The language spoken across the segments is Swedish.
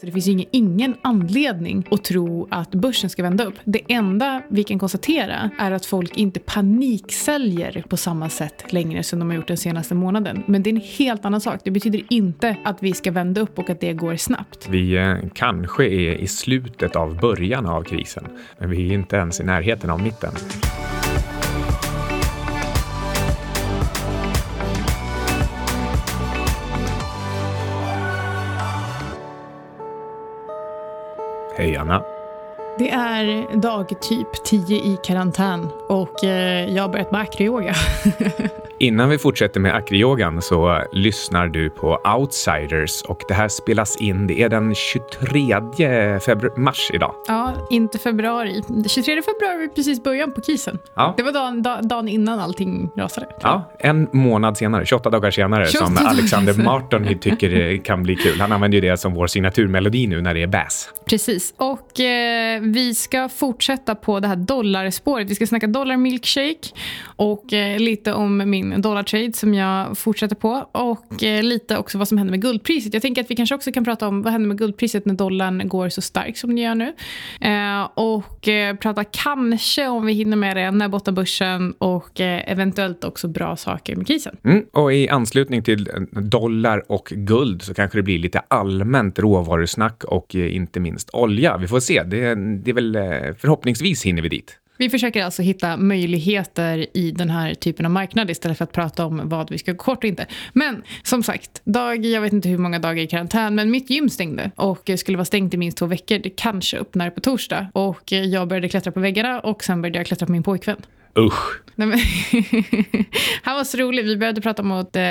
Så det finns ju ingen, anledning att tro att börsen ska vända upp. Det enda vi kan konstatera är att folk inte paniksäljer på samma sätt längre som de har gjort den senaste månaden. Men det är en helt annan sak. Det betyder inte att vi ska vända upp och att det går snabbt. Vi eh, kanske är i slutet av början av krisen, men vi är inte ens i närheten av mitten. Hej Anna. Det är dag typ 10 i karantän och eh, jag har börjat med akroyoga. Innan vi fortsätter med akroyogan så lyssnar du på Outsiders och det här spelas in. Det är den 23 mars idag. Ja, inte februari. 23 februari var precis början på krisen. Ja. Det var dagen, da, dagen innan allting rasade. Ja, en månad senare, 28 dagar senare, 28 som dagar Alexander senare. Martin tycker kan bli kul. Han använder ju det som vår signaturmelodi nu när det är bass. Precis. Och eh, vi ska fortsätta på det här dollarspåret. Vi ska snacka dollar milkshake och eh, lite om min dollartrade som jag fortsätter på och eh, lite också vad som händer med guldpriset. Jag tänker att vi kanske också kan prata om vad händer med guldpriset när dollarn går så starkt som den gör nu. Eh, och eh, prata kanske om vi hinner med det när borta börsen och eh, eventuellt också bra saker med krisen. Mm. Och i anslutning till eh, dollar och guld så kanske det blir lite allmänt råvarusnack och eh, inte minst olja. Vi får se. Det, det är väl eh, förhoppningsvis hinner vi dit. Vi försöker alltså hitta möjligheter i den här typen av marknad istället för att prata om vad vi ska gå kort och inte. Men som sagt, dag, jag vet inte hur många dagar i karantän, men mitt gym stängde och skulle vara stängt i minst två veckor. Det kanske öppnar på torsdag och jag började klättra på väggarna och sen började jag klättra på min pojkvän. Usch. Nej, men han var så rolig. Vi började prata om att eh,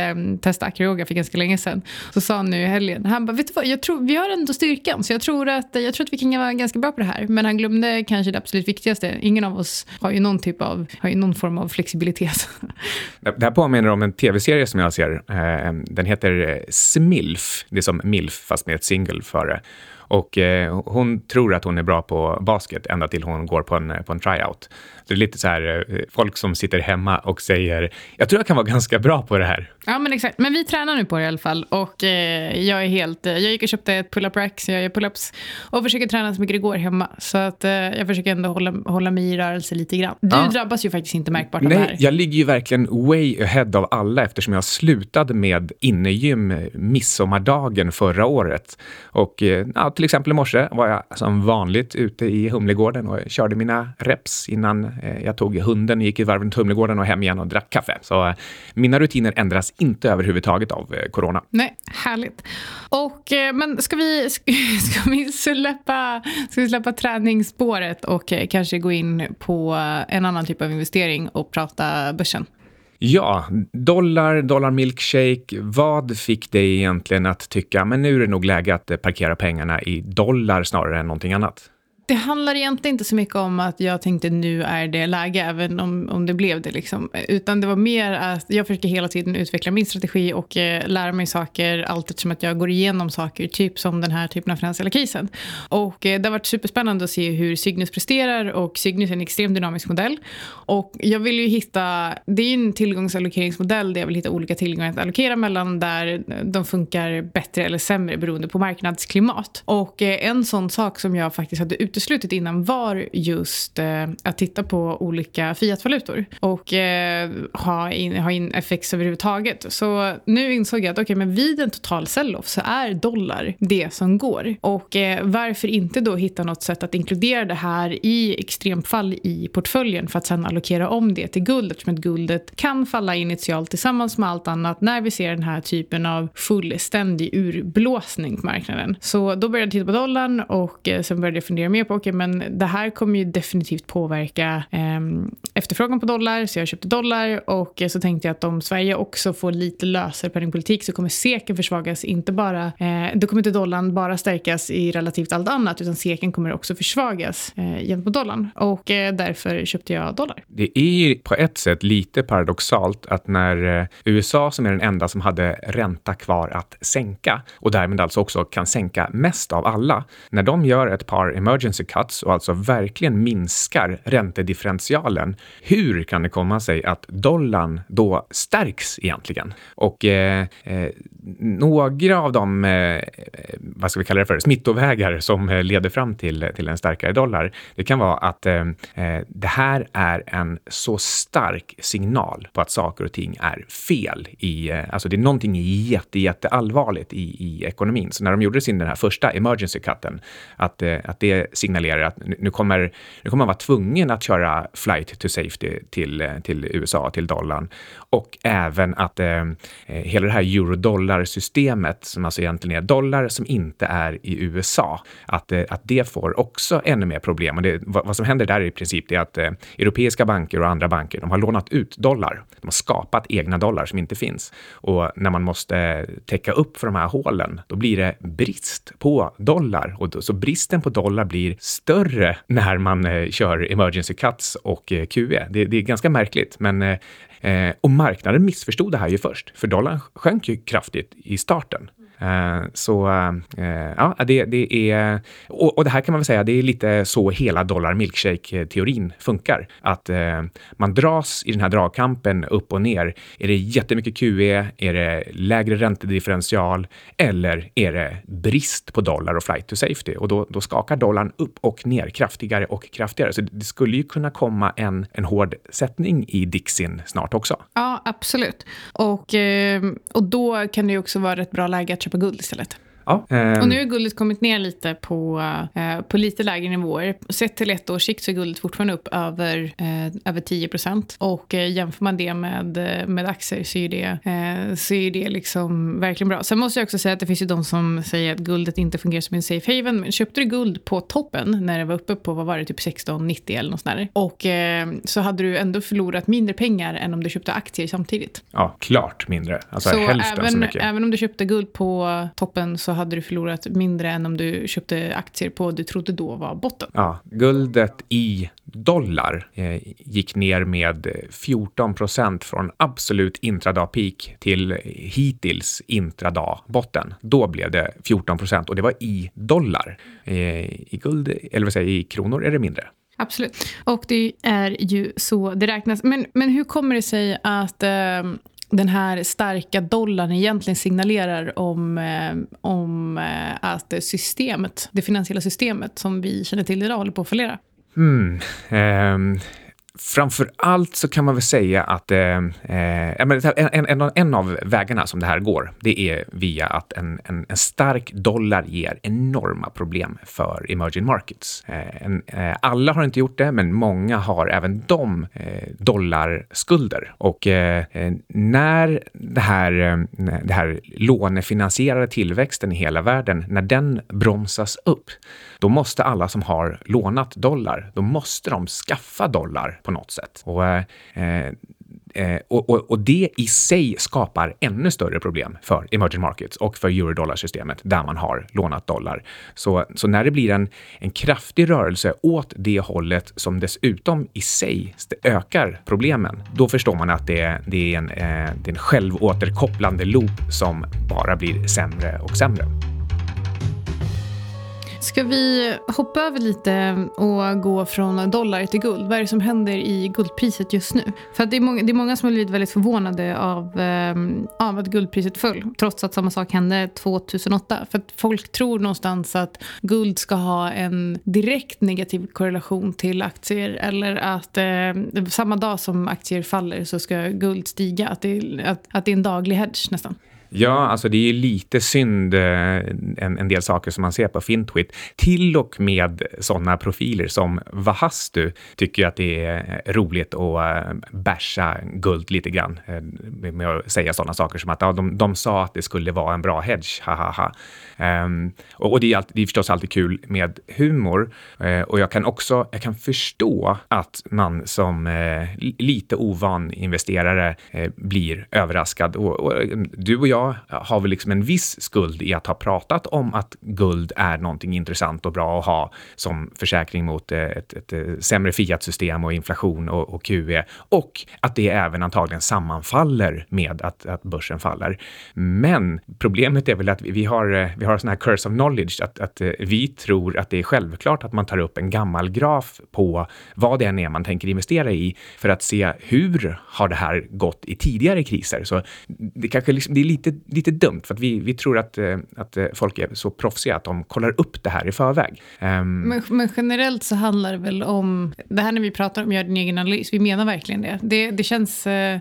testa akroyoga för ganska länge sedan. Så sa han nu i helgen, han bara, vet du vad, jag tror, vi har ändå styrkan så jag tror, att, jag tror att vi kan vara ganska bra på det här. Men han glömde kanske det absolut viktigaste. Ingen av oss har ju någon typ av, har ju någon form av flexibilitet. Det här påminner om en tv-serie som jag ser. Eh, den heter eh, Smilf. Det är som Milf fast med ett single före. Och eh, hon tror att hon är bra på basket ända till hon går på en, på en tryout. Det är lite så här, eh, folk som sitter hemma och säger, jag tror jag kan vara ganska bra på det här. Ja, men exakt. Men vi tränar nu på det i alla fall. Och eh, jag är helt... eh, Jag gick och köpte ett pull-up rack, så jag gör pull-ups. Och försöker träna så mycket det går hemma. Så att eh, jag försöker ändå hålla, hålla mig i rörelse lite grann. Du Ja. drabbas ju faktiskt inte märkbart av det här. jag ligger ju verkligen way ahead av alla eftersom jag slutade med innegym midsommardagen förra året. Och eh, ja, till exempel i morse var jag som vanligt ute i Humlegården och körde mina reps innan jag tog hunden, gick ett varv runt Humlegården och hem igen och drack kaffe. Så eh, mina rutiner ändras inte överhuvudtaget av eh, corona. Nej, härligt. Och, eh, men ska vi, ska, vi släppa, ska vi släppa träningsspåret och eh, kanske gå in på en annan typ av investering och prata börsen? Ja, dollar, dollar milkshake. Vad fick dig egentligen att tycka, men nu är det nog läge att eh, parkera pengarna i dollar snarare än någonting annat? Det handlar egentligen inte så mycket om att jag tänkte nu är det läge, även om, om det blev det. Liksom. Utan det var mer att jag försöker hela tiden utveckla min strategi och eh, lära mig saker allt eftersom att jag går igenom saker, typ som den här typen av finansiella krisen. Och eh, det har varit superspännande att se hur Cygnus presterar och Cygnus är en extremt dynamisk modell. Och jag vill ju hitta, det är ju en tillgångsallokeringsmodell där jag vill hitta olika tillgångar att allokera mellan där de funkar bättre eller sämre beroende på marknadsklimat. Och eh, en sån sak som jag faktiskt hade uteslutit innan var just eh, att titta på olika fiatvalutor och eh, ha, in, ha in FX överhuvudtaget. Så nu insåg jag att okay, men vid en total sell-off så är dollar det som går. Och eh, varför inte då hitta något sätt att inkludera det här i extremfall i portföljen för att sen allokera om det till guld eftersom att guldet kan falla initialt tillsammans med allt annat när vi ser den här typen av fullständig urblåsning på marknaden. Så då började jag titta på dollarn och eh, sen började jag fundera mer på okej men det här kommer ju definitivt påverka eh, efterfrågan på dollar så jag köpte dollar och så tänkte jag att om Sverige också får lite lösare penningpolitik så kommer seken försvagas inte bara, eh, då kommer inte dollarn bara stärkas i relativt allt annat utan seken kommer också försvagas eh, gentemot dollarn och eh, därför köpte jag dollar. Det är ju på ett sätt lite paradoxalt att när eh, USA, som är den enda som hade ränta kvar att sänka och därmed alltså också kan sänka mest av alla, när de gör ett par emergency currency cuts och alltså verkligen minskar räntedifferentialen, hur kan det komma sig att dollarn då stärks egentligen? Och eh, eh, några av de, eh, vad ska vi kalla det för, smittovägar som eh, leder fram till, till en starkare dollar, det kan vara att eh, eh, det här är en så stark signal på att saker och ting är fel i, eh, alltså det är någonting jätte, jätte allvarligt i, i ekonomin. Så när de gjorde sin den här första emergency cutten, att, att det signalerar att nu kommer, nu kommer man vara tvungen att köra flight to safety till, till USA, till dollarn och även att eh, hela det här eurodollarsystemet som alltså egentligen är dollar som inte är i USA, att, eh, att det får också ännu mer problem. Och det, vad, vad, som händer där i princip är att eh, europeiska banker och andra banker, de har lånat ut dollar. De har skapat egna dollar som inte finns. Och när man måste eh, täcka upp för de här hålen, då blir det brist på dollar. Och då, så bristen på dollar blir större när man eh, kör emergency cuts och eh, QE. Det, det, är ganska märkligt, men eh, eh, och marknaden missförstod det här ju först, för dollarn sjönk ju kraftigt i starten. Eh, så eh, ja, det, det är... Och, och, det här kan man väl säga, det är lite så hela dollar milkshake-teorin funkar. Att eh, man dras i den här dragkampen upp och ner. Är det jättemycket QE? Är det lägre räntedifferential? Eller är det brist på dollar och flight to safety? Och då, då skakar dollarn upp och ner kraftigare och kraftigare. Så det skulle ju kunna komma en, en hård sättning i Dixin snart också. Ja, absolut. Och, eh, och då kan det ju också vara ett bra läge att köpa guld istället. Ja, eh, och nu har guldet kommit ner lite på, eh, på lite lägre nivåer. Sett till ett års sikt så är guldet fortfarande upp över, eh, över 10 procent. Och eh, jämför man det med, eh, med aktier så är, det, eh, så är det liksom verkligen bra. Sen måste jag också säga att det finns ju de som säger att guldet inte fungerar som en safe haven. Men köpte du guld på toppen när det var uppe på, vad var det, typ 16,90 eller något sånt där. Och så hade du ändå förlorat mindre pengar än om du köpte aktier samtidigt. Ja, klart mindre. Alltså så hälften även, så mycket. Även om du köpte guld på toppen så hade du förlorat mindre än om du köpte aktier på du trodde då var botten. Ja, guldet i dollar eh, gick ner med 14 procent från absolut intradag-peak till hittills intradag-botten. Då blev det 14 procent och det var i dollar. Eh, I guld, eller vad säger i kronor är det mindre. Absolut. Och det är ju så det räknas. Men, men hur kommer det sig att eh, den här starka dollarn egentligen signalerar om, eh, om eh, att systemet, det finansiella systemet som vi känner till idag håller på att fallera? Mm, eh, framför allt så kan man väl säga att eh, eh en, en, en, av vägarna som det här går, det är via att en, en, en stark dollar ger enorma problem för emerging markets. Eh, en, eh, alla har inte gjort det, men många har även de eh, dollarskulder. Och eh, eh när det här, eh, det här lånefinansierade tillväxten i hela världen, när den bromsas upp, då måste alla som har lånat dollar, då måste de skaffa dollar på något sätt. Och, eh, eh, eh, och, och, och, det i sig skapar ännu större problem för emerging markets och för eurodollarsystemet där man har lånat dollar. Så, så när det blir en, en kraftig rörelse åt det hållet som dessutom i sig ökar problemen, då förstår man att det, det, är, en, eh, det är en självåterkopplande loop som bara blir sämre och sämre. Ska vi hoppa över lite och gå från dollar till guld? Vad är det som händer i guldpriset just nu? För det, är många, det är många som har blivit väldigt förvånade av, eh, av att guldpriset föll, trots att samma sak hände 2008. För att folk tror någonstans att guld ska ha en direkt negativ korrelation till aktier eller att eh, samma dag som aktier faller så ska guld stiga. Att det, att, att det är en daglig hedge nästan. Ja, alltså det är lite synd eh, en, en del saker som man ser på Fintwit. Till och med sådana profiler som Vahastu tycker att det är eh, roligt att eh, basha guld lite grann med att säga sådana saker som att ja, de, de sa att det skulle vara en bra hedge, ha Um, och, och det, är alltid, det är förstås alltid kul med humor uh, och jag kan också jag kan förstå att man som uh, lite ovan investerare uh, blir överraskad. Och, och, du och jag jag har väl liksom en viss skuld i att ha pratat om att guld är någonting intressant och bra att ha som försäkring mot eh, ett, ett, ett sämre fiatsystem och inflation och, och QE och att det även antagligen sammanfaller med att, att börsen faller. Men problemet är väl att vi, vi har, eh, vi har sån här curse of knowledge, att, att vi tror att det är självklart att man tar upp en gammal graf på vad det än är man tänker investera i för att se hur har det här gått i tidigare kriser. Så det kanske liksom, det är lite, lite dumt för att vi, vi tror att, eh, att eh, folk är så proffsiga att de kollar upp det här i förväg. Um, men, men, generellt så handlar det väl om, det här när vi pratar om göra din egen analys, vi menar verkligen det. Det, det känns... Eh,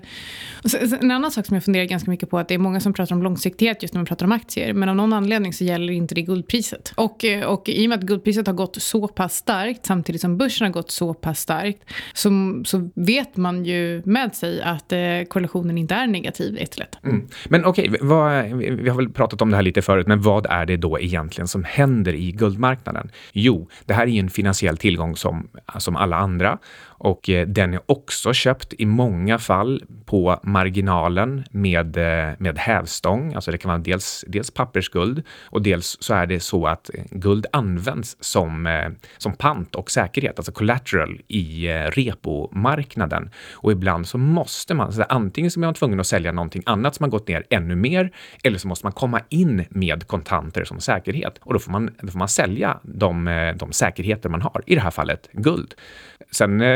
en annan sak som jag funderar ganska mycket på, att det är många som pratar om långsiktighet just när man pratar om aktier, men av någon anledning så gäller inte det guldpriset. Och, och i och med att guldpriset har gått så pass starkt, samtidigt som börsen har gått så pass starkt, så, så vet man ju med sig att eh, korrelationen inte är negativ ett till ett. Mm. Men okej, vad, vi har väl pratat om det här lite förut, men vad är det då egentligen som händer i guldmarknaden? Jo, det här är ju en finansiell tillgång som, som alla andra och eh, den är också köpt i många fall på marginalen med, eh, med hävstång. Alltså det kan vara dels, dels pappersguld och dels så är det så att eh, guld används som, som pant och säkerhet, alltså collateral i repomarknaden. Och ibland så måste man, så antingen så är man tvungen att sälja någonting annat som har gått ner ännu mer eller så måste man komma in med kontanter som säkerhet och då får man, då får man sälja de, de säkerheter man har, i det här fallet guld. Sen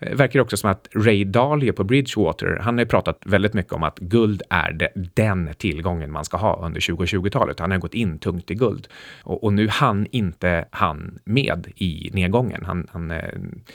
Eh, verkar också som att Ray Dalio på Bridgewater, han har ju pratat väldigt mycket om att guld är det, den tillgången man ska ha under 2020-talet. Han har gått in tungt i guld och, och nu hann inte han med i nedgången. Han, han eh,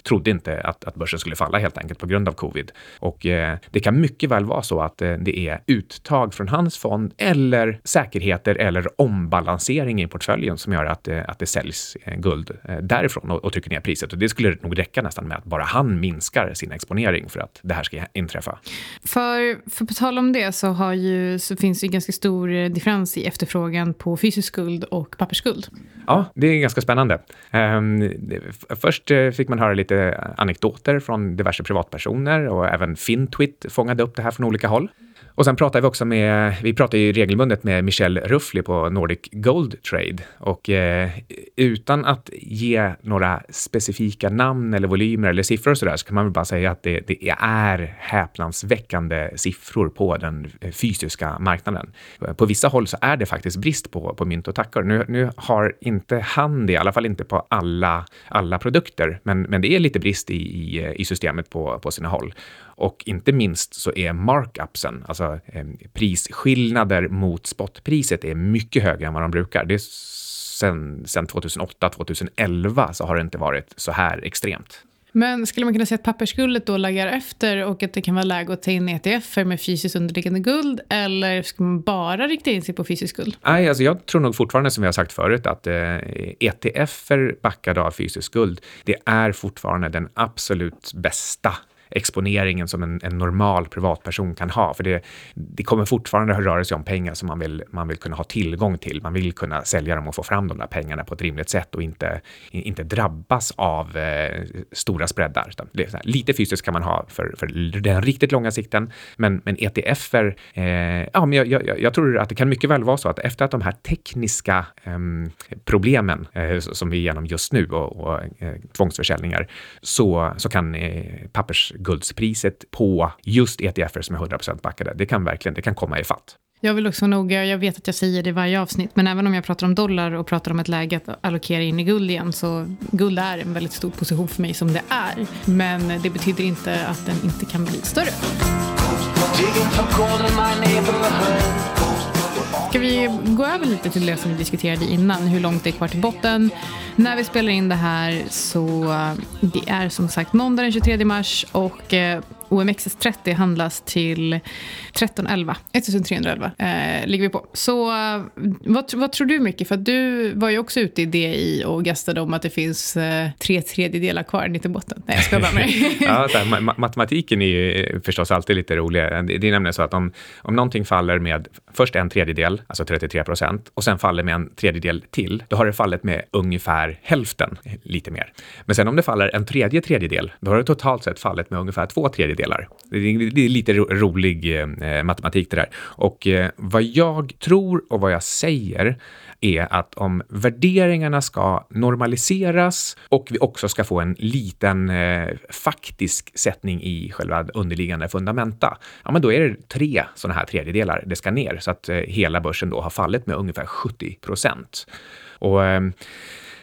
trodde inte att, att börsen skulle falla helt enkelt på grund av covid. Och eh, det kan mycket väl vara så att eh, det är uttag från hans fond eller säkerheter eller ombalansering i portföljen som gör att, eh, att det säljs eh, guld eh, därifrån och, och trycker ner priset. Och det skulle nog räcka nästan med att bara han minskar sin exponering för att det här ska inträffa. För, för på tal om det så, ju, så finns det ganska stor differens i efterfrågan på fysisk skuld och pappersskuld. Ja, det är ganska spännande. Um, först eh, fick man höra lite anekdoter från diverse privatpersoner och även Fintwit fångade upp det här från olika håll. Och sen pratar vi också med, vi pratar ju regelbundet med Michelle Ruffli på Nordic Gold Trade och eh, utan att ge några specifika namn eller volymer eller siffror och så där så kan man väl bara säga att det, det är häpnadsväckande siffror på den eh, fysiska marknaden. På vissa håll så är det faktiskt brist på, på mynt och tackor. Nu, nu har inte han det, i alla fall inte på alla, alla produkter, men, men det är lite brist i, i, i systemet på, på sina håll. Och inte minst så är markupsen, alltså eh, prisskillnader mot spotpriset, är mycket högre än vad de brukar. Det är sen, sen 2008, 2011 så har det inte varit så här extremt. Men skulle man kunna säga att pappersguldet då laggar efter och att det kan vara läge att ta in ETFer med fysiskt underliggande guld? Eller ska man bara rikta in sig på fysiskt guld? Nej, alltså jag tror nog fortfarande som vi har sagt förut att eh, ETFer backade av fysiskt guld, det är fortfarande den absolut bästa exponeringen som en, en, normal privatperson kan ha. För det, det kommer fortfarande att röra sig om pengar som man vill, man vill kunna ha tillgång till. Man vill kunna sälja dem och få fram de där pengarna på ett rimligt sätt och inte, inte drabbas av eh, stora spreadar. lite fysiskt kan man ha för, för den riktigt långa sikten, men, men ETFer, eh, ja, men jag, jag, jag, tror att det kan mycket väl vara så att efter att de här tekniska eh, problemen eh, som vi är igenom just nu och, och eh, tvångsförsäljningar, så, så kan eh, pappers guldspriset på just ETFer som är 100% backade. Det kan verkligen det kan komma i fatt. Jag vill också noga, jag vet att jag säger det i varje avsnitt, men även om jag pratar om dollar och pratar om ett läge att allokera in i guld igen, så guld är en väldigt stor position för mig som det är. Men det betyder inte att den inte kan bli större. Ska vi gå över lite till det som vi diskuterade innan, hur långt det är kvar till botten. När vi spelar in det här så eh, det är som sagt måndag den 23 mars och eh, OMXS30 handlas till 1311. 1311 eh, ligger vi på. Så vad, vad tror du mycket? För du var ju också ute i DI och gastade om att det finns eh, tre tredjedelar kvar ner till botten. Nej, jag ska bara med. ja, här, ma matematiken är ju förstås alltid lite rolig. Det, det är nämligen så att om, om någonting faller med först en tredjedel, alltså 33 procent, och sen faller med en tredjedel till, då har det fallit med ungefär hälften, lite mer. Men sen om det faller en tredje tredjedel, då har det totalt sett fallit med ungefär två tredjedelar delar. Det är, lite rolig eh, matematik det där. Och eh, vad jag tror och vad jag säger är att om värderingarna ska normaliseras och vi också ska få en liten eh, faktisk sättning i själva underliggande fundamenta, ja, men då är det tre sådana här tredjedelar det ska ner så att eh, hela börsen då har fallit med ungefär 70 procent. Och eh,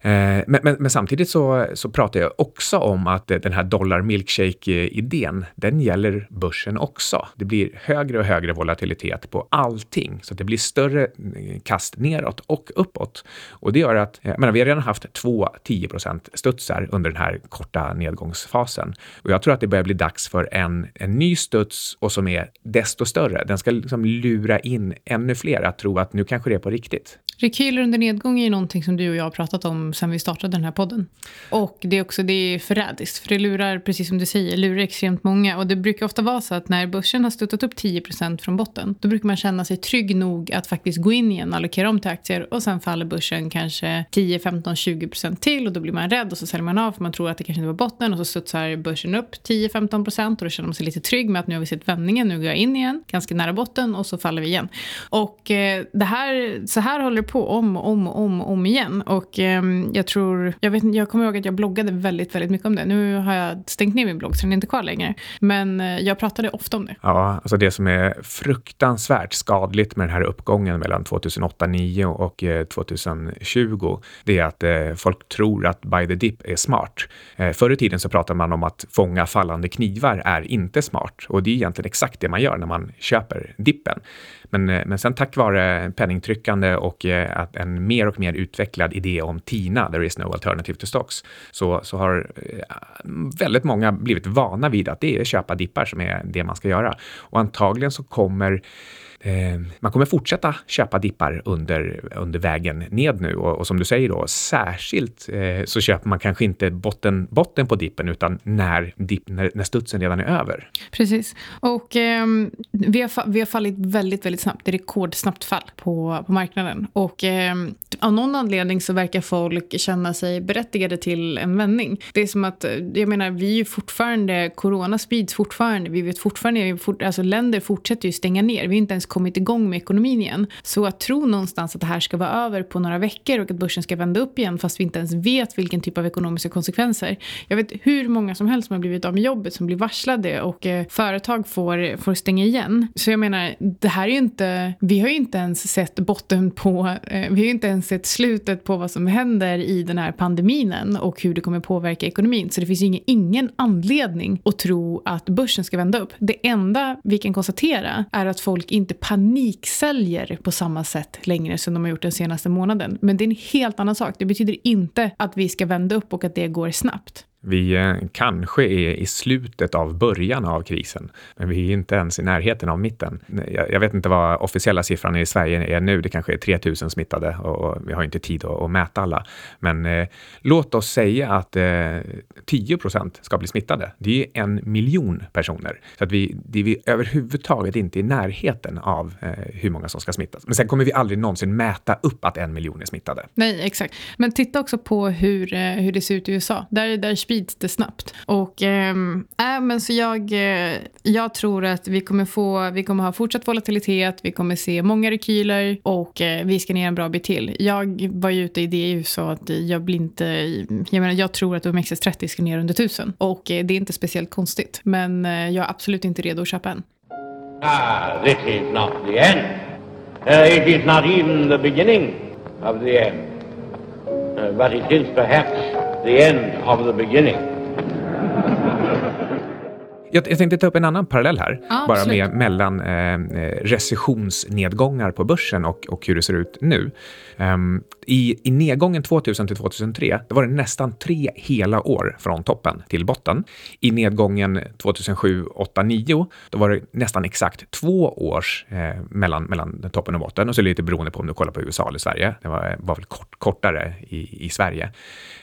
Eh, men, men, men, samtidigt så, så pratar jag också om att eh, den här dollar milkshake-idén, den gäller börsen också. Det blir högre och högre volatilitet på allting, så det blir större eh, kast neråt och uppåt. Och det gör att, jag menar, vi har redan haft två 10% studsar under den här korta nedgångsfasen. Och jag tror att det börjar bli dags för en, en ny studs och som är desto större. Den ska liksom lura in ännu fler att tro att nu kanske det är på riktigt. Rekyler under nedgång är ju någonting som du och jag har pratat om sen vi startade den här podden. Och det är också det är förrädiskt, för det lurar, precis som du säger, lurar extremt många. Och det brukar ofta vara så att när börsen har stöttat upp 10% från botten, då brukar man känna sig trygg nog att faktiskt gå in igen, allokera om till aktier och sen faller börsen kanske 10, 15, 20% till och då blir man rädd och så säljer man av för man tror att det kanske inte var botten och så studsar börsen upp 10, 15% och då känner man sig lite trygg med att nu har vi sett vändningen, nu går jag in igen, ganska nära botten och så faller vi igen. Och eh, det här, så här håller det på om och om och om, om igen. Och eh, Ehm, jag tror, jag, vet, jag kommer ihåg att jag bloggade väldigt, väldigt mycket om det. Nu har jag stängt ner min blogg så den är inte kvar längre. Men eh, jag pratade ofta om det. Ja, alltså det som är fruktansvärt skadligt med den här uppgången mellan 2008-2009 och eh, 2020, det är att eh, folk tror att buy the dip är smart. Förr i tiden så pratade man om att fånga fallande knivar är inte smart och det är egentligen exakt det man gör när man köper dippen. Men, men sen tack vare penningtryckande och att en mer och mer utvecklad idé om TINA, there is no alternative to stocks, så, så har eh, väldigt många blivit vana vid att det är köpa dippar som är det man ska göra. Och antagligen så kommer Ehm, man kommer fortsätta köpa dippar under, under vägen ned nu och, och som du säger då, särskilt eh, så köper man kanske inte botten, botten på dippen utan när, dipp, när, när studsen redan är över. Precis. Och eh, vi, har, vi har fallit väldigt, väldigt snabbt. Det är rekordsnabbt fall på, på marknaden. Och eh, av någon anledning så verkar folk känna sig berättigade till en vändning. Det är som att, eh, jag menar, vi är fortfarande, corona sprids fortfarande. Vi vet fortfarande, vi fort, alltså länder fortsätter ju stänga ner. Vi är inte ens kommit igång med ekonomin igen. Så att tro någonstans att det här ska vara över på några veckor och att börsen ska vända upp igen fast vi inte ens vet vilken typ av ekonomiska konsekvenser. Jag vet hur många som helst som har blivit av med jobbet, som blir varslade och eh, företag får, får stänga igen. Så jag menar, det här är ju inte, vi har ju inte ens sett botten på, eh, vi har ju inte ens sett slutet på vad som händer i den här pandemin och hur det kommer påverka ekonomin. Så det finns ju ingen, ingen anledning att tro att börsen ska vända upp. Det enda vi kan konstatera är att folk inte paniksäljer på samma sätt längre som de har gjort den senaste månaden. Men det är en helt annan sak. Det betyder inte att vi ska vända upp och att det går snabbt. Vi eh, kanske är i slutet av början av krisen, men vi är inte ens i närheten av mitten. Jag, vet inte vad officiella siffran i Sverige är nu. Det kanske är 3000 smittade och vi har inte tid att, mäta alla. Men eh, låt oss säga att eh, 10 procent ska bli smittade. Det är en miljon personer. Så att vi, det är vi överhuvudtaget inte i närheten av eh, hur många som ska smittas. Men sen kommer vi aldrig någonsin mäta upp att en miljon är smittade. Nej, exakt. Men titta också på hur, eh, hur det ser ut i USA. Där, där sprids det snabbt. Och ehm, äh, men så jag, eh, jag tror att vi kommer, få, vi kommer ha fortsatt volatilitet, vi kommer se många rekyler och äh, vi ska ner en bra bit till. Jag var ju ute i det ju så att jag blir inte, jag menar jag tror att OMXS30 ska ner under 1000 och äh, det är inte speciellt konstigt. Men eh, jag är absolut inte redo att köpa än. Ah, this is not the end. Uh, it is not even the beginning of the end. Uh, but it is perhaps the end of the beginning. Jag, jag tänkte ta upp en annan parallell här, ja, bara med, mellan eh, recessionsnedgångar på börsen och, och hur det ser ut nu. Um, i, I nedgången 2000 till 2003, då var det nästan tre hela år från toppen till botten. I nedgången 2007, 8, 9, då var det nästan exakt två års eh, mellan, mellan toppen och botten. Och så lite beroende på om du kollar på USA eller Sverige. Det var, var väl kort, kortare i, i Sverige.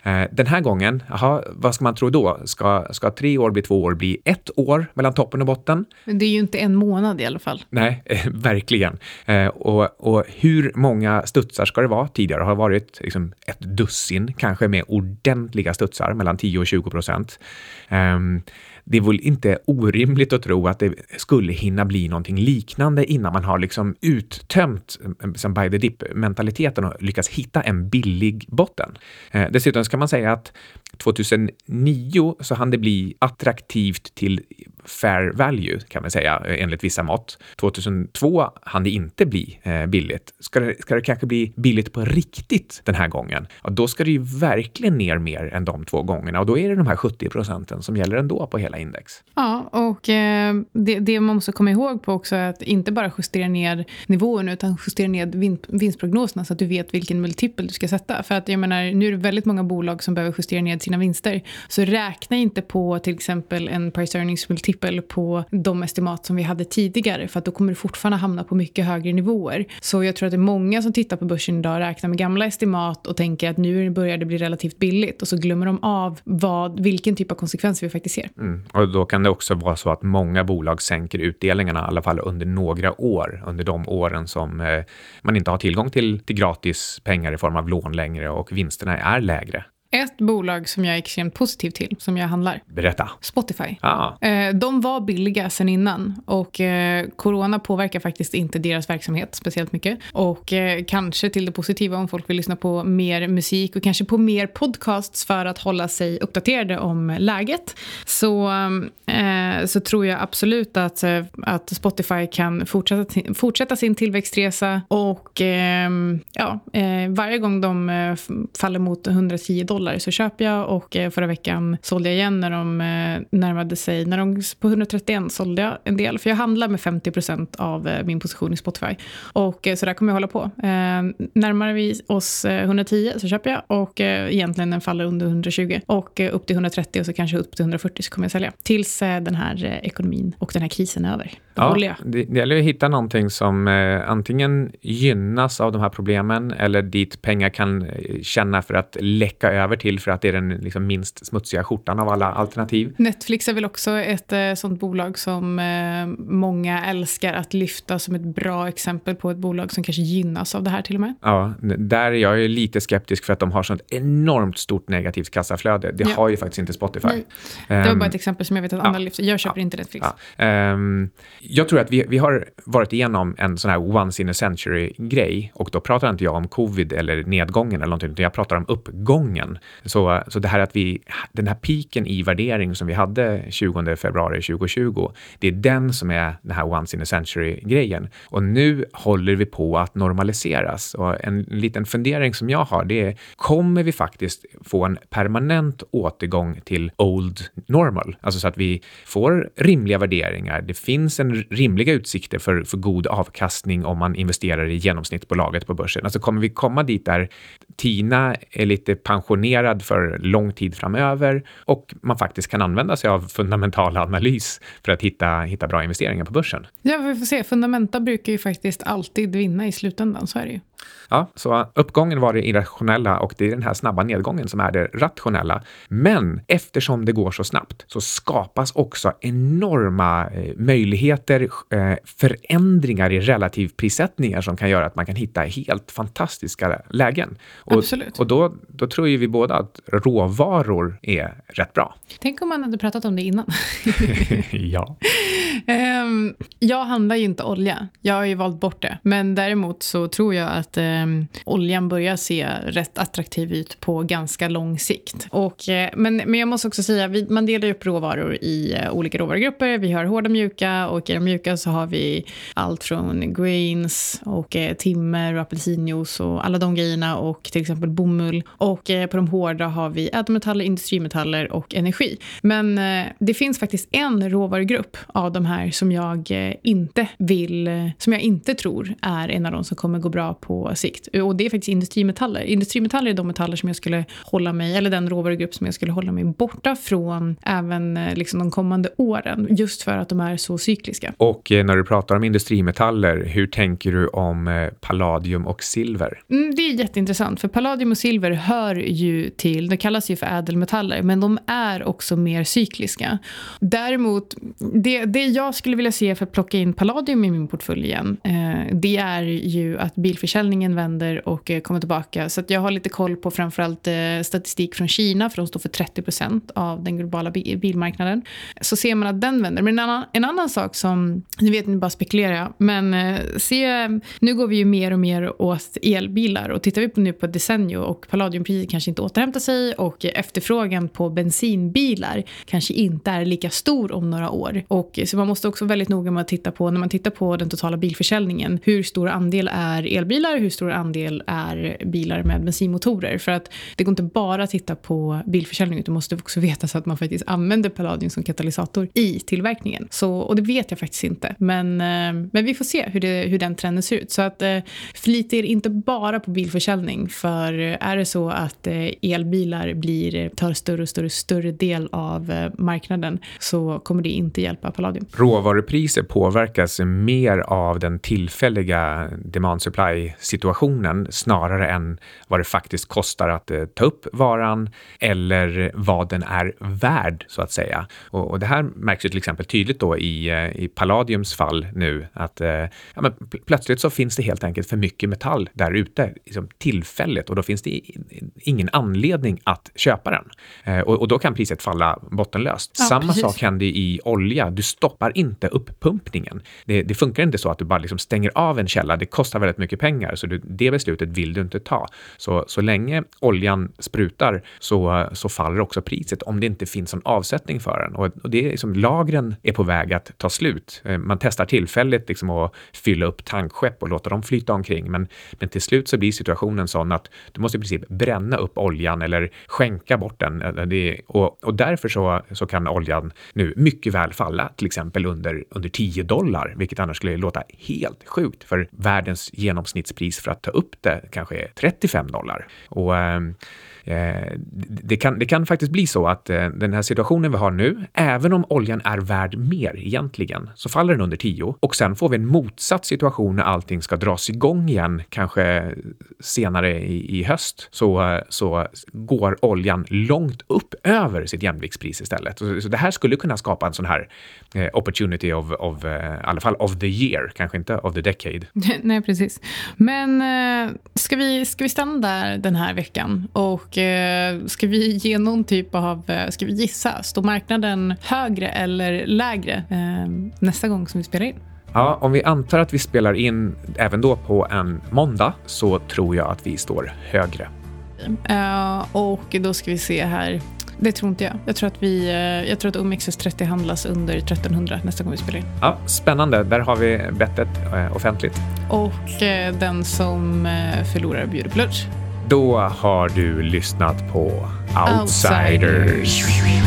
Eh, den här gången, aha, vad ska man tro då? Ska, ska tre år bli två år bli ett år mellan toppen och botten. Men det är ju inte en månad i alla fall. Nej, eh, verkligen. Och, och hur många studsar ska det vara? Tidigare har det varit liksom ett dussin, kanske med ordentliga studsar, mellan 10 och 20 procent. Um, det är väl inte orimligt att tro att det skulle hinna bli någonting liknande innan man har liksom uttömt eh, liksom by the dip-mentaliteten och lyckats hitta en billig botten. Eh, dessutom ska man säga att 2009 så hann det bli attraktivt till fair value kan man säga eh, enligt vissa mått. 2002 hann det inte bli eh, billigt. Ska det, ska det kanske bli billigt på riktigt den här gången? Ja, då ska det ju verkligen ner mer än de två gångerna och då är det de här 70 procenten som gäller ändå på hela index. Ja, och eh, det, det, man måste komma ihåg på också är att inte bara justera ner nivåerna utan justera ner vin, vinstprognoserna så att du vet vilken multipel du ska sätta. För att jag menar, nu är det väldigt många bolag som behöver justera ner sina vinster. Så räkna inte på till exempel en price earnings multiple på de estimat som vi hade tidigare för att då kommer du fortfarande hamna på mycket högre nivåer. Så jag tror att det är många som tittar på börsen idag räknar med gamla estimat och tänker att nu börjar det bli relativt billigt och så glömmer de av vad, vilken typ av konsekvenser vi faktiskt ser. Mm. Och då kan det också vara så att många bolag sänker utdelningarna i alla fall under några år, under de åren som eh, man inte har tillgång till, till gratis pengar i form av lån längre och vinsterna är lägre. Ett bolag som jag är extremt positiv till, som jag handlar. Berätta. Spotify. Ah. Eh, de var billiga sen innan och eh, corona påverkar faktiskt inte deras verksamhet speciellt mycket. Och eh, kanske till det positiva om folk vill lyssna på mer musik och kanske på mer podcasts för att hålla sig uppdaterade om läget. Så, så tror jag absolut att, att Spotify kan fortsätta, fortsätta sin tillväxtresa och ja, varje gång de faller mot 110 dollar dollar så köper jag och eh, förra veckan sålde jag igen när de eh, närmade sig, när de på 131 sålde jag en del för jag handlar med 50% av eh, min position i Spotify. Och så där kommer jag hålla på. Närmar vi oss 110 så köper jag och egentligen den faller under 120 och upp till 130 och så kanske upp till 140 så kommer jag sälja. Tills den här ekonomin och den här krisen är över ja, det, det gäller att hitta någonting som eh, antingen gynnas av de här problemen eller dit pengar kan känna för att läcka över till för att det är den liksom minst smutsiga skjortan av alla alternativ. Netflix är väl också ett eh, sånt bolag som eh, många älskar att lyfta som ett bra exempel på ett bolag som kanske gynnas av det här till och med. Ja, där är jag lite skeptisk för att de har sånt enormt stort negativt kassaflöde. Det ja. har ju faktiskt inte Spotify. Nej. Det var um, bara ett exempel som jag vet att andra ja, lyfter. Jag köper ja, inte Netflix. Ja. Um, jag tror att vi, vi har varit igenom en sån här once in a century-grej och då pratar inte jag om covid eller nedgången eller någonting, utan jag pratar om uppgången. Så, så det här att vi, den här piken i värdering som vi hade 20 februari 2020, det är den som är den här once in a century-grejen. Och nu håller vi på att normaliseras. Och en liten fundering som jag har, det är kommer vi faktiskt få en permanent återgång till old normal? Alltså så att vi får rimliga värderingar. Det finns en rimliga utsikter för, för god avkastning om man investerar i genomsnittsbolaget på börsen. Alltså kommer vi komma dit där Tina är lite pensionerad för lång tid framöver och man faktiskt kan använda sig av fundamental analys för att hitta, hitta bra investeringar på börsen. Ja, vi får se. Fundamenta brukar ju faktiskt alltid vinna i slutändan, så är det ju. Ja, så uppgången var det irrationella och det är den här snabba nedgången som är det rationella. Men eftersom det går så snabbt så skapas också enorma eh, möjligheter, eh, förändringar i relativprissättningar som kan göra att man kan hitta helt fantastiska lägen. Och, Absolut. Och då, då tror ju vi båda att råvaror är rätt bra. Tänk om man hade pratat om det innan. ja. Um, jag handlar ju inte olja. Jag har ju valt bort det. Men däremot så tror jag att um, oljan börjar se rätt attraktiv ut på ganska lång sikt. Och, eh, men, men jag måste också säga, vi, man delar upp råvaror i eh, olika råvarugrupper. Vi har hårda mjuka och i de mjuka så har vi allt från grains och eh, timmer och apelsinjuice och alla de grejerna och till exempel bomull. Och eh, på de hårda har vi ädelmetaller, industrimetaller och energi. Men eh, det finns faktiskt en råvarugrupp av de här som jag inte vill, som jag inte tror är en av de som kommer gå bra på på sikt. Och det är faktiskt industrimetaller. Industrimetaller är de metaller som jag skulle hålla mig, eller den råvarugrupp som jag skulle hålla mig borta från även eh, liksom de kommande åren. Just för att de är så cykliska. Och eh, när du pratar om industrimetaller, hur tänker du om eh, palladium och silver? Mm, det är jätteintressant, för palladium och silver hör ju till, det kallas ju för ädelmetaller, men de är också mer cykliska. Däremot, det, det jag skulle vilja se för att plocka in palladium i min portfölj igen, eh, det är ju att försäljningen vänder och eh, kommer tillbaka. Så jag har lite koll på framförallt eh, statistik från Kina, för de står för 30 procent av den globala bilmarknaden. Så ser man att den vänder. Men en annan, en annan sak som, nu vet ni bara spekulerar men eh, se, nu går vi ju mer och mer åt elbilar och tittar vi på nu på Desenio och palladiumpriset kanske inte återhämtar sig och efterfrågan på bensinbilar kanske inte är lika stor om några år. Och, så man måste också vara väldigt noga med att titta på, när man tittar på den totala bilförsäljningen, hur stor andel är elbilar, hur stor andel är bilar med bensinmotorer? För att det går inte bara att titta på bilförsäljning, utan måste också veta så att man faktiskt använder palladium som katalysator i tillverkningen. Så, och det vet jag faktiskt inte, men, eh, men vi får se hur, det, hur den trenden ser ut. Så att eh, förlita er inte bara på bilförsäljning, för är det så att eh, elbilar blir, tar större och större, större del av eh, marknaden så kommer det inte hjälpa palladium. Råvarupriser påverkas mer av den tillfälliga demand supply situationen snarare än vad det faktiskt kostar att eh, ta upp varan eller vad den är värd så att säga. Och, och det här märks ju till exempel tydligt då i, eh, i Palladiums fall nu att eh, ja, men plötsligt så finns det helt enkelt för mycket metall där ute liksom tillfälligt och då finns det ingen anledning att köpa den. Eh, och, och, då kan priset falla bottenlöst. Ja, Samma precis. sak händer i olja. Du stoppar inte uppumpningen. Det, det funkar inte så att du bara liksom stänger av en källa. Det kostar väldigt mycket pengar, så du, det beslutet vill du inte ta. Så, så länge oljan sprutar så, så faller också priset om det inte finns en avsättning för den. Och, och det är liksom, lagren är på väg att ta slut. Eh, man testar tillfälligt liksom att fylla upp tankskepp och låta dem flyta omkring, men, men till slut så blir situationen sån att du måste i princip bränna upp oljan eller skänka bort den. Eh, det, och, och därför så, så kan oljan nu mycket väl falla, till exempel under, under 10 dollar, vilket annars skulle låta helt sjukt, för världens genomsnitts pris för att ta upp det kanske är 35 dollar. Och ehm, Eh, det, kan, det kan faktiskt bli så att eh, den här situationen vi har nu, även om oljan är värd mer egentligen, så faller den under 10 och sen får vi en motsatt situation när allting ska dras igång igen, kanske senare i, i höst, så, så går oljan långt upp över sitt jämviktspris istället. Så, så det här skulle kunna skapa en sån här eh, opportunity of, of eh, i alla fall of the year, kanske inte of the decade. Nej, precis. Men eh, ska, vi, ska vi stanna där den här veckan och Eh, ska vi ge någon typ av, eh, ska vi gissa, står marknaden högre eller lägre eh, nästa gång som vi spelar in? Ja, om vi antar att vi spelar in även då på en måndag så tror jag att vi står högre. Uh, och då ska vi se här. Det tror inte jag. Jag tror att, vi, jag tror att OMXS30 handlas under 1300 nästa gång vi spelar in. Ja, spännande. Där har vi bettet offentligt. Och den som förlorar bjuder på lunch. Då har du lyssnat på Outsiders. Outsiders.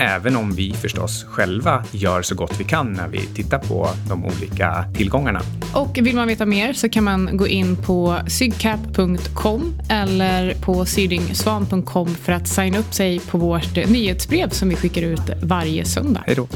även om vi förstås själva gör så gott vi kan när vi tittar på de olika tillgångarna. Och vill man veta mer så kan man gå in på sygcap.com eller på sydingsvan.com för att signa upp sig på vårt nyhetsbrev som vi skickar ut varje söndag. Hej då.